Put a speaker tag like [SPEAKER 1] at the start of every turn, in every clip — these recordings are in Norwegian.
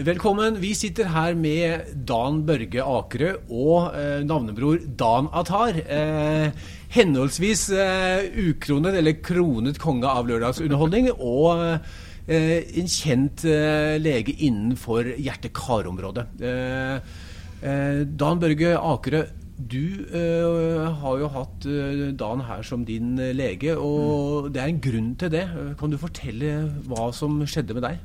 [SPEAKER 1] Velkommen. Vi sitter her med Dan Børge Akerø og eh, navnebror Dan Atar. Eh, henholdsvis eh, ukronet eller kronet konge av lørdagsunderholdning og eh, en kjent eh, lege innenfor hjerte-kar-området. Eh, eh, Dan Børge Akerø, du har jo hatt Dan her som din lege, og det er en grunn til det. Kan du fortelle hva som skjedde med deg?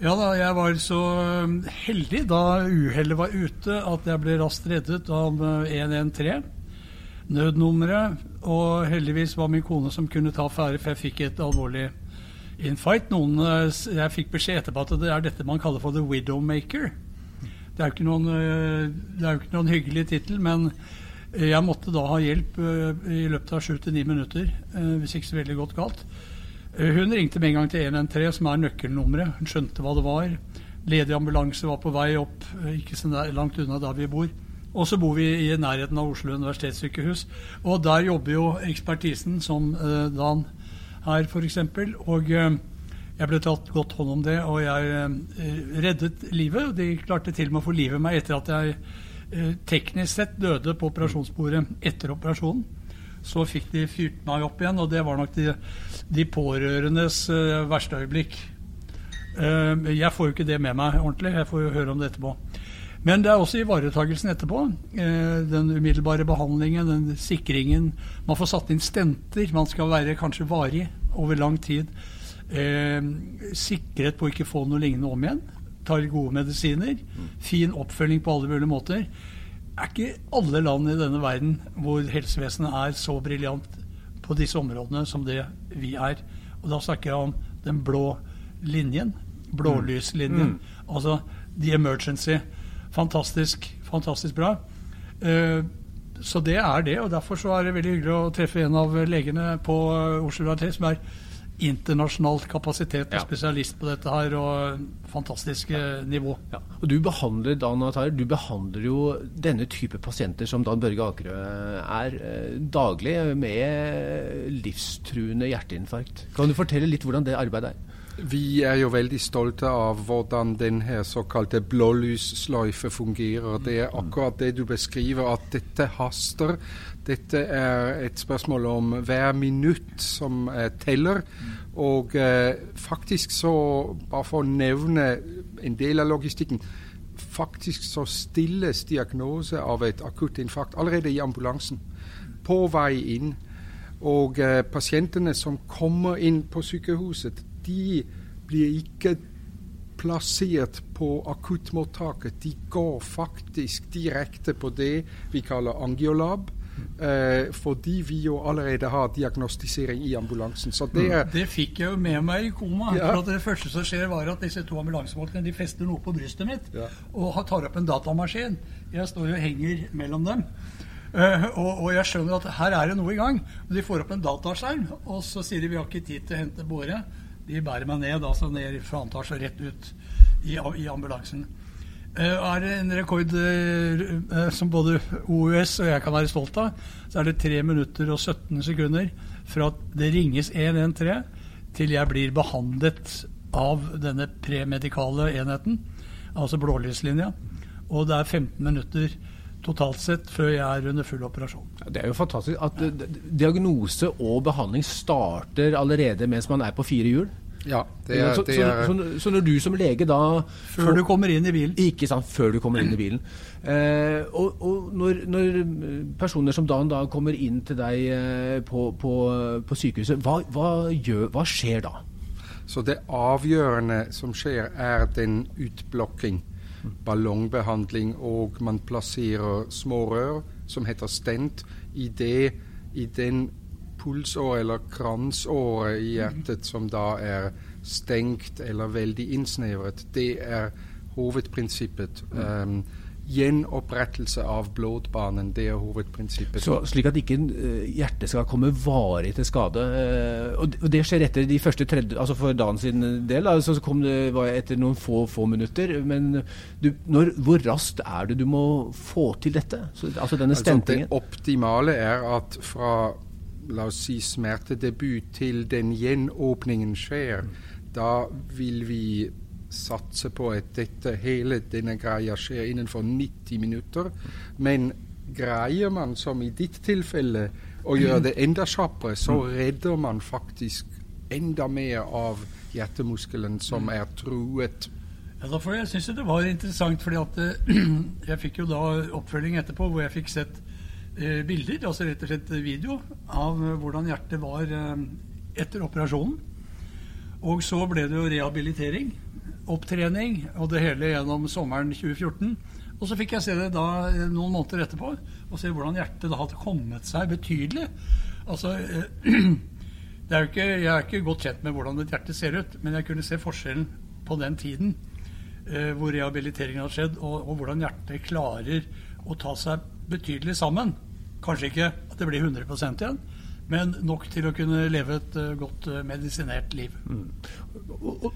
[SPEAKER 2] Ja da, jeg var så um, heldig da uhellet var ute at jeg ble raskt reddet av 113, uh, nødnummeret. Og heldigvis var min kone som kunne ta affære, for jeg fikk et alvorlig infight. Noen, uh, jeg fikk beskjed etterpå at det er dette man kaller for the widowmaker. Det er jo ikke noen, uh, ikke noen hyggelig tittel, men jeg måtte da ha hjelp i løpet av sju til ni minutter, hvis ikke så veldig godt galt. Hun ringte med en gang til 113, som er nøkkelnummeret. Hun skjønte hva det var. Ledig ambulanse var på vei opp, eh, ikke så langt unna der vi bor. Og så bor vi i nærheten av Oslo universitetssykehus. Og der jobber jo ekspertisen, som eh, Dan her f.eks. Og eh, jeg ble tatt godt hånd om det, og jeg reddet livet. De klarte til og med å få livet meg etter at jeg teknisk sett døde på operasjonsbordet etter operasjonen. Så fikk de fyrt meg opp igjen, og det var nok de, de pårørendes uh, verste øyeblikk. Uh, jeg får jo ikke det med meg ordentlig, jeg får jo høre om det etterpå. Men det er også ivaretakelsen etterpå. Uh, den umiddelbare behandlingen, den sikringen. Man får satt inn stenter. Man skal være kanskje varig over lang tid. sikret på å ikke få noe lignende om igjen. Tar gode medisiner. Fin oppfølging på alle mulige måter er ikke alle land i denne verden hvor helsevesenet er så briljant på disse områdene som det vi er. Og da snakker jeg om den blå linjen. Blålyslinjen. Mm. Altså the emergency. Fantastisk, fantastisk bra. Uh, så det er det, og derfor så er det veldig hyggelig å treffe en av legene på Oslo universitet som er internasjonalt kapasitet og ja. spesialist på dette her, og fantastisk ja. nivå. Ja.
[SPEAKER 1] Og Du behandler Dan Atar, du behandler jo denne type pasienter som Dan Børge Akerø er, eh, daglig med livstruende hjerteinfarkt. Kan du fortelle litt hvordan det arbeidet er?
[SPEAKER 3] Vi er jo veldig stolte av hvordan denne såkalte blålyssløyfe fungerer. Det er akkurat det du beskriver, at dette haster. Dette er et spørsmål om hver minutt som eh, teller. Og eh, faktisk så, bare for å nevne en del av logistikken Faktisk så stilles diagnose av et akutt infarkt allerede i ambulansen. På vei inn. Og eh, pasientene som kommer inn på sykehuset, de blir ikke plassert på akuttmottaket. De går faktisk direkte på det vi kaller angiolab. Eh, fordi vi jo allerede har diagnostisering i ambulansen. Så det,
[SPEAKER 2] er, det fikk jeg jo med meg i koma. Ja. For Det første som skjer, var at disse to ambulansefolkene de fester noe på brystet mitt ja. og tar opp en datamaskin. Jeg står og henger mellom dem. Uh, og, og, jeg skjønner at her er det noe i gang. De får opp en dataskjerm, og så sier de vi har ikke tid til å hente båre. De bærer meg ned, altså ned fra antasje og rett ut i, i ambulansen. Uh, er det en rekord uh, som både OUS og jeg kan være stolt av, så er det 3 minutter og 17 sekunder fra at det ringes 113 til jeg blir behandlet av denne premedikale enheten, altså blålyslinja. Og det er 15 minutter totalt sett før jeg er under full operasjon.
[SPEAKER 1] Det er jo fantastisk at ja. diagnose og behandling starter allerede mens man er på fire hjul.
[SPEAKER 3] Ja, det er, så, det er...
[SPEAKER 1] Så, så, så, når du som lege da
[SPEAKER 2] Før du kommer inn i bilen.
[SPEAKER 1] Ikke sant, før du kommer inn i bilen. Eh, og, og når, når, personer som Dan da kommer inn til deg eh, på, på, på, sykehuset, hva, hva, gjør, hva skjer da?
[SPEAKER 3] Så det avgjørende som skjer, er den utblokking ballongbehandling, og man plasserer smårør som heter stent, i, det, i den pulsåre eller kransåre i hjertet som da er stengt eller veldig innsnevret. Det er hovedprinsippet. Um, Gjenopprettelse av blodbanen, det er hovedprinsippet.
[SPEAKER 1] Så, slik at ikke uh, hjertet skal komme varig til skade. Uh, og, det skjer etter de første tredje, altså For dagen sin del da, så kom det etter noen få, få minutter. Men du, når, hvor raskt er det du må få til dette? Så, altså denne stentingen?
[SPEAKER 3] Altså, det optimale er at fra la oss si smertedebut til den gjenåpningen skjer, mm. da vil vi satse på at dette, hele denne greia skjer innenfor 90 minutter. Men greier man, som i ditt tilfelle, å gjøre det enda kjappere, så redder man faktisk enda mer av hjertemuskelen som er truet.
[SPEAKER 2] Ja, da får jeg synes det var interessant, fordi at eh, jeg fikk jo da oppfølging etterpå hvor jeg fikk sett eh, bilder, altså rett og slett video, av hvordan hjertet var eh, etter operasjonen. Og så ble det jo rehabilitering, opptrening og det hele gjennom sommeren 2014. Og så fikk jeg se det da eh, noen måneder etterpå, og se hvordan hjertet da hadde kommet seg betydelig. Altså, eh, det er jo ikke, Jeg er ikke godt kjent med hvordan et hjerte ser ut, men jeg kunne se forskjellen på den tiden eh, hvor rehabiliteringen har skjedd, og, og, hvordan hjertet klarer å ta seg betydelig sammen. Kanskje ikke at det blir 100% igjen, men nok til å kunne leve et uh, godt uh, medisinert liv. Mm.
[SPEAKER 1] Og, og,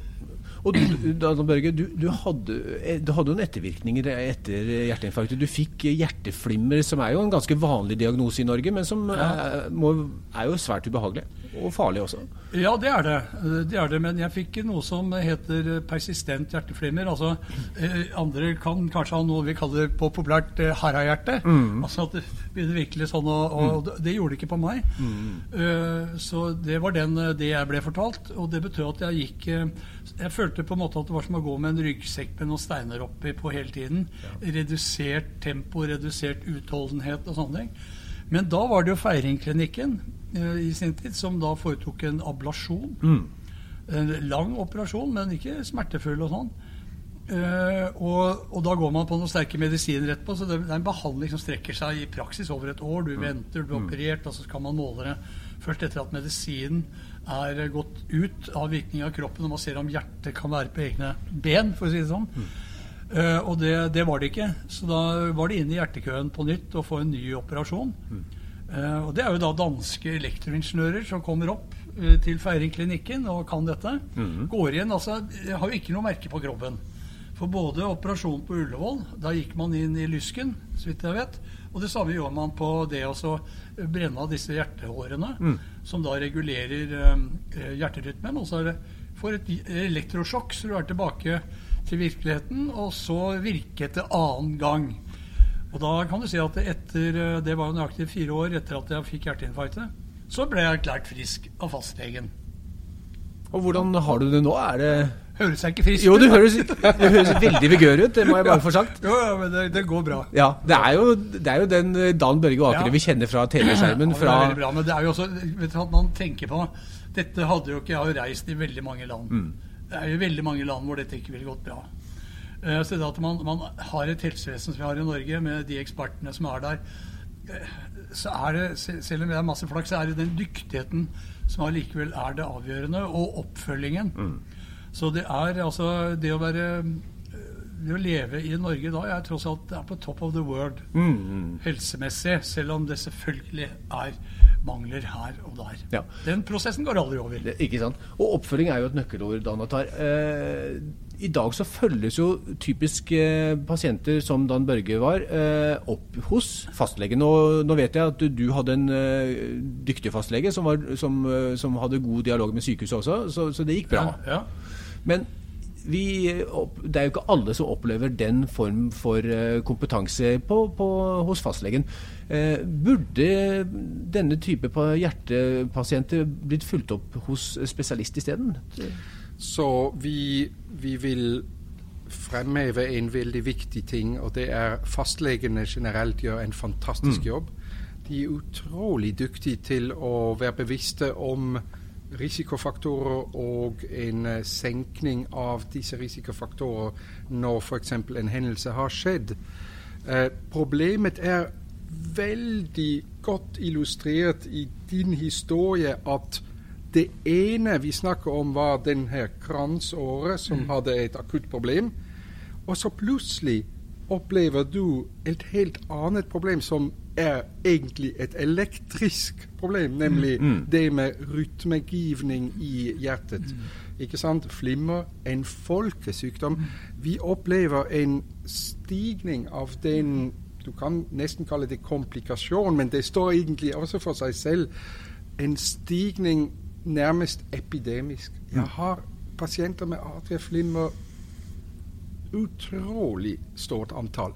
[SPEAKER 1] og du, Børge, du, du, hadde, eh, du hadde noen ettervirkninger etter hjerteinfarktet. Du fikk hjerteflimmer, som er jo en ganske vanlig diagnose i Norge, men som er, må, er jo svært ubehagelig. Og farlig også.
[SPEAKER 2] Ja, det er det. det er det. Men jeg fikk noe som heter persistent hjerteflimmer. Altså, eh, andre kan kanskje ha noe vi kaller på populært eh, harahjerte. Mm. Altså at det begynner virkelig sånn å, og mm. Det gjorde det ikke på meg. Mm. Uh, så det var den, eh, det jeg ble fortalt. Og det betød at jeg gikk Jeg følte på en måte at det var som å gå med en ryggsekk med noen steiner oppi på hele tiden. Ja. Redusert tempo, redusert utholdenhet og sånne ting. Men da var det jo Feiringklinikken Eh, i sin tid, som da foretok en ablasjon. Mm. En lang operasjon, men ikke smertefull og sånn. Uh, og, og, da går man på noen sterke medisiner etterpå. Så det, det, er en behandling som strekker seg i praksis over et år. Du mm. venter, du blir mm. operert, og så skal man måle det først etter at medisinen er gått ut av virkning av kroppen, og man ser om hjertet kan være på egne ben, for å si det sånn. Uh, og det, det, var det ikke. Så da var det inn i hjertekøen på nytt og få en ny operasjon. Uh, og Det er jo da danske elektroingeniører som kommer opp uh, til Feiringklinikken og kan dette. Mm. Går igjen, altså Har jo ikke noe merke på kroppen. For både operasjonen på Ullevål, da gikk man inn i lysken, så vidt jeg vet. Og det samme gjør man på det å brenne av disse hjertehårene, mm. som da regulerer um, hjerterytmen. Og så det, får et elektrosjokk, så du er tilbake til virkeligheten, og så virke etter annen gang. Og da kan du si at etter, eh, Det var jo nøyaktig fire år etter at jeg fikk hjerteinfarktet. Så ble jeg erklært frisk av fastlegen.
[SPEAKER 1] Og hvordan har du det nå? Er det
[SPEAKER 2] Høres jeg ikke frisk
[SPEAKER 1] ut? Jo, du høres, du høres veldig vigør ut, det må jeg bare få sagt.
[SPEAKER 2] Jo, ja, men det, det, går bra.
[SPEAKER 1] Ja, Det er jo, det er jo den eh, Dan Børge Akerø ja. vi kjenner fra TV-skjermen. Ja, det er
[SPEAKER 2] bra, men det er jo også, vet du, at man tenker på Dette hadde jo ikke Jeg har jo reist i veldig mange land. Mm. Det er jo veldig mange land hvor dette ikke ville gått bra. Eh, så det at man, man, har et helsevesen som vi har i Norge, med de ekspertene som er der, eh, så er det, selv om det er masse flaks, så er det den dyktigheten som allikevel er det avgjørende, og oppfølgingen. Mm. Så det er altså Det å være det å leve i Norge da er tross alt er på top of the world mm, helsemessig, selv om det selvfølgelig er mangler her og der. Ja. Den prosessen går aldri over.
[SPEAKER 1] Det, ikke sant. Og oppfølging er jo et nøkkelord, Danatar. Eh, i dag så følges jo typisk eh, pasienter som Dan Børge var, eh, opp hos fastlegen. Og nå vet jeg at du hadde en eh, dyktig fastlege som, var, som, eh, som, hadde god dialog med sykehuset også, så, så det gikk bra. Ja, ja. Men vi, det er jo ikke alle som opplever den form for eh, kompetanse på, på, hos fastlegen. Eh, burde denne type hjertepasienter blitt fulgt opp hos spesialist isteden?
[SPEAKER 3] Så vi, vi vil fremheve en veldig viktig ting, og det er fastlegene generelt gjør en fantastisk mm. jobb. De er utrolig dyktige til å være bevisste om risikofaktorer og en uh, senkning av disse risikofaktorer når f.eks. en hendelse har skjedd. Uh, problemet er veldig godt illustrert i din historie at det ene vi snakker om, var den her kransåret som mm. hadde et akutt problem. Og så plutselig opplever du et helt annet problem som er egentlig et elektrisk problem, nemlig mm. mm. det med rytmegivning i hjertet. Mm. Ikke sant? Flimmer, en folkesykdom. Mm. Vi opplever en stigning av den Du kan nesten kalle det komplikasjon, men det står egentlig også for seg selv. En stigning nærmest epidemisk. Jeg har pasienter med atrieflimmer utrolig stort antall.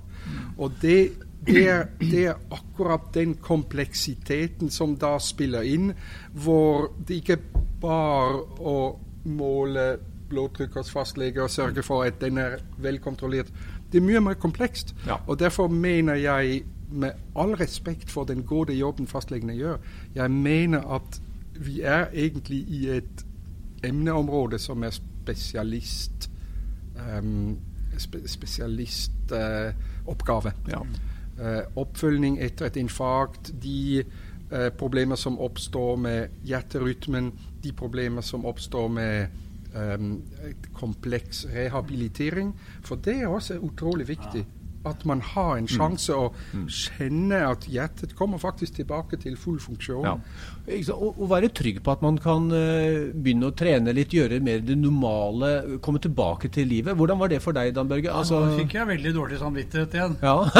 [SPEAKER 3] Og det, det, er, det, er, akkurat den kompleksiteten som da spiller inn, hvor det ikke bare å måle blodtrykk hos fastlege og sørge for at den er velkontrollert. Det er mye mer komplekst. Ja. Og Derfor mener jeg, med all respekt for den gode jobben fastlegene gjør, jeg mener at vi er egentlig i et emneområde som er spesialist um, spe, spesialistoppgave. Ja. uh, oppfølging etter et infarkt, de uh, problemer som oppstår med hjerterytmen, de problemer som oppstår med um, kompleks rehabilitering. For det er også utrolig viktig. At man har en mm. sjanse mm. å kjenne at hjertet kommer faktisk tilbake til full funksjon. Ja.
[SPEAKER 1] Å være trygg på at man kan uh, begynne å trene litt, gjøre mer det normale, komme tilbake til livet. Hvordan var det for deg, Dan Børge?
[SPEAKER 2] Altså... Ja, nå fikk jeg veldig dårlig samvittighet igjen. Ja.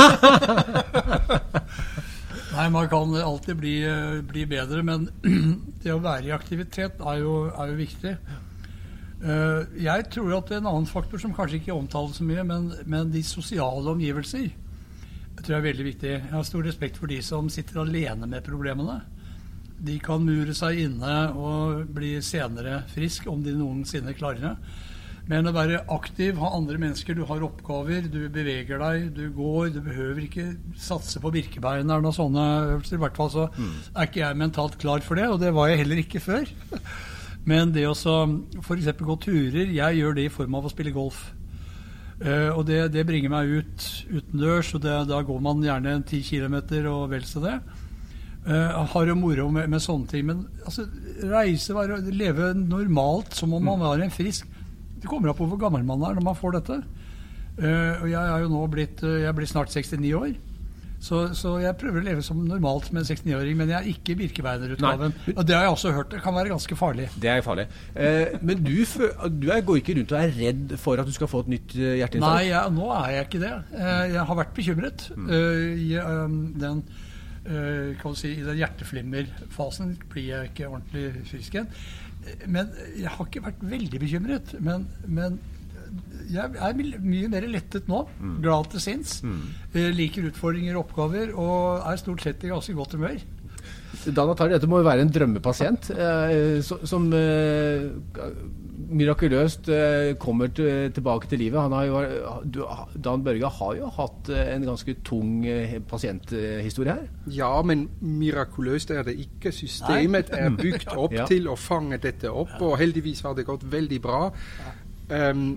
[SPEAKER 2] Nei, man kan alltid bli, uh, bli bedre, men det å være i aktivitet er jo, er jo viktig. Uh, jeg tror at en annen faktor som kanskje ikke omtales så mye, men, men, de sosiale omgivelser tror jeg er veldig viktig. Jeg har stor respekt for de som sitter alene med problemene. De kan mure seg inne og bli senere frisk, om de noensinne klarer det. Men å være aktiv, ha andre mennesker, du har oppgaver, du beveger deg, du går. Du behøver ikke satse på Birkebein eller noen sånne øvelser. I hvert fall så mm. er ikke jeg mentalt klar for det, og det var jeg heller ikke før. Men det å f.eks. gå turer Jeg gjør det i form av å spille golf. Uh, og det, det, bringer meg ut utendørs, og det, da går man gjerne 10 km og vel så det. Uh, har jo moro med, med, sånne ting. Men altså, reise, være, leve normalt som om man mm. var en frisk Det kommer an på hvor gammel man er når man får dette. Uh, og jeg er jo nå blitt Jeg blir snart 69 år. Så, så, jeg prøver å leve som normalt med en 69-åring, men jeg er ikke Birkebeinerutgaven. Og det har jeg også hørt det kan være ganske farlig.
[SPEAKER 1] Det er farlig. Eh, men du, du er, går ikke rundt og er redd for at du skal få et nytt eh, hjerteinfarkt?
[SPEAKER 2] Nei, jeg, nå er jeg ikke det. Eh, jeg har vært bekymret. Mm. Uh, i, um, den, si, I den hjerteflimmerfasen blir jeg ikke ordentlig frisk igjen. Men jeg har ikke vært veldig bekymret. Men, men jeg er mye mer lettet nå. Mm. Glad til sinns. Mm. Eh, liker utfordringer og oppgaver og er stort sett i ganske godt humør.
[SPEAKER 1] Dan Atari, dette må jo være en drømmepasient eh, som eh, mirakuløst eh, kommer tilbake til livet. Jo, du, Dan Børge har jo hatt eh, en ganske tung eh, pasienthistorie her.
[SPEAKER 3] Ja, men mirakuløst er det ikke. Systemet Nei. er bygd opp ja. til å fange dette opp, og heldigvis har det gått veldig bra. Um,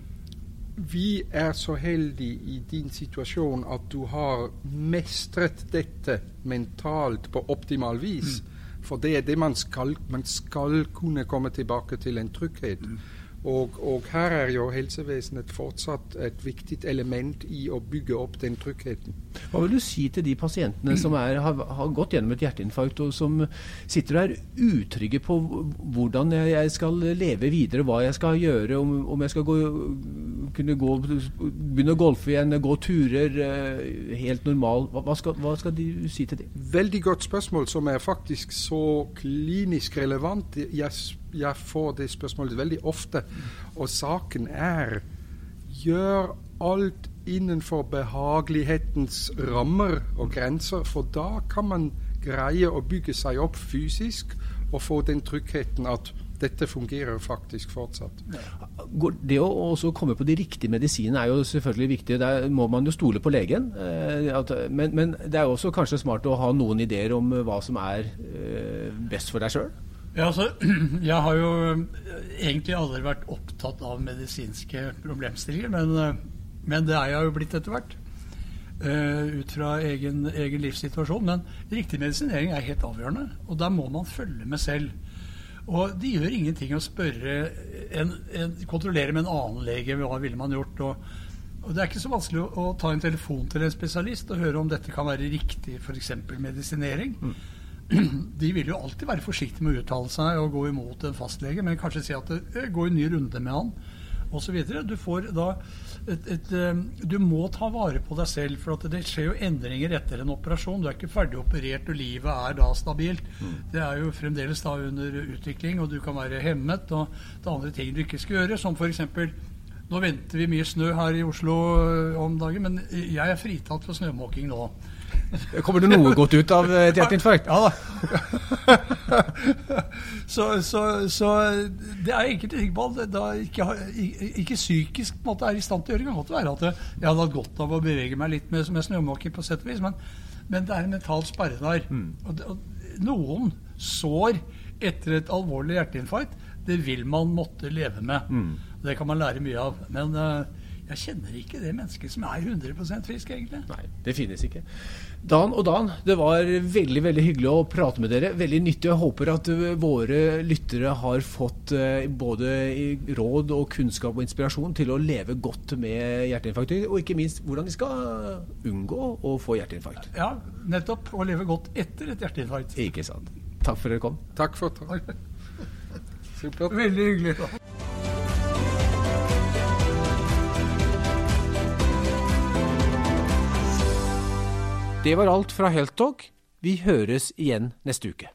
[SPEAKER 3] vi er så heldige i din situasjon at du har mestret dette mentalt på optimal vis. Mm. For det er det man skal. Man skal kunne komme tilbake til en trygghet. Mm. Og, og, her er jo helsevesenet fortsatt et viktig element i å bygge opp den tryggheten.
[SPEAKER 1] Hva vil du si til de pasientene som er, har, har, gått gjennom et hjerteinfarkt, og som sitter der utrygge på hvordan jeg skal leve videre, hva jeg skal gjøre, om, om jeg skal gå, kunne gå, begynne å golfe igjen, gå turer eh, helt normal. Hva, hva, skal, hva skal de si til det?
[SPEAKER 3] Veldig godt spørsmål, som er faktisk så klinisk relevant. Jeg jeg får det spørsmålet veldig ofte. Og saken er gjør alt innenfor behagelighetens rammer og grenser, for da kan man greie å bygge seg opp fysisk og få den tryggheten at dette fungerer faktisk fortsatt.
[SPEAKER 1] Det å også komme på de riktige medisinene er jo selvfølgelig viktig. Der må man jo stole på legen. Eh, men, det er jo også kanskje smart å ha noen ideer om hva som er eh, best for deg sjøl?
[SPEAKER 2] Ja, altså, jeg har jo eh, egentlig aldri vært opptatt av medisinske problemstillinger, men, eh, men det er jeg jo blitt etter hvert. Uh, ut fra egen, egen, livssituasjon. Men riktig medisinering er helt avgjørende, og der må man følge med selv. Og det gjør ingenting å spørre en, en, kontrollere med en annen lege hva ville man gjort. Og, og det er ikke så vanskelig å, å, ta en telefon til en spesialist og høre om dette kan være riktig f.eks. medisinering. Mm. de vil jo alltid være forsiktige med å uttale seg og gå imot en fastlege, men kanskje si at det, går gå en ny runde med han osv. Du får da et, et, eh, du må ta vare på deg selv, for det skjer jo endringer etter en operasjon. Du er ikke ferdig operert, og livet er da stabilt. Mm. Det er jo fremdeles da under utvikling, og du kan være hemmet. Og det er andre ting du ikke skal gjøre, som f.eks. Nå venter vi mye snø her i Oslo øh, om dagen, men jeg er fritatt for snømåking nå.
[SPEAKER 1] Kommer det noe godt ut av et hjerteinfarkt?
[SPEAKER 2] Ja da. så, så, så det er enkelte ting at da ikke, ikke psykisk måte er i stand til å gjøre. Det kan godt være at jeg hadde hatt godt av å bevege meg litt med, med snømåker, på sett og vis, men, men, det er en mental sperre der. Mm. Og, og, noen sår etter et alvorlig hjerteinfarkt, det vil man måtte leve med. Mm. Det kan man lære mye av. Men uh, jeg kjenner ikke det mennesket som er 100 frisk, egentlig.
[SPEAKER 1] Nei, det finnes ikke. Dan og Dan, det var veldig veldig hyggelig å prate med dere. Veldig nyttig. Jeg håper at eh, våre lyttere har fått uh, både råd og kunnskap og inspirasjon til å leve godt med hjerteinfarkt, og ikke minst hvordan de skal unngå å få hjerteinfarkt.
[SPEAKER 2] Ja, nettopp. Å leve godt etter et hjerteinfarkt.
[SPEAKER 1] Ikke sant. Takk for at dere kom.
[SPEAKER 3] Takk for det.
[SPEAKER 2] Supert. Veldig hyggelig.
[SPEAKER 1] Det var alt fra Heltog. Vi høres igjen neste uke.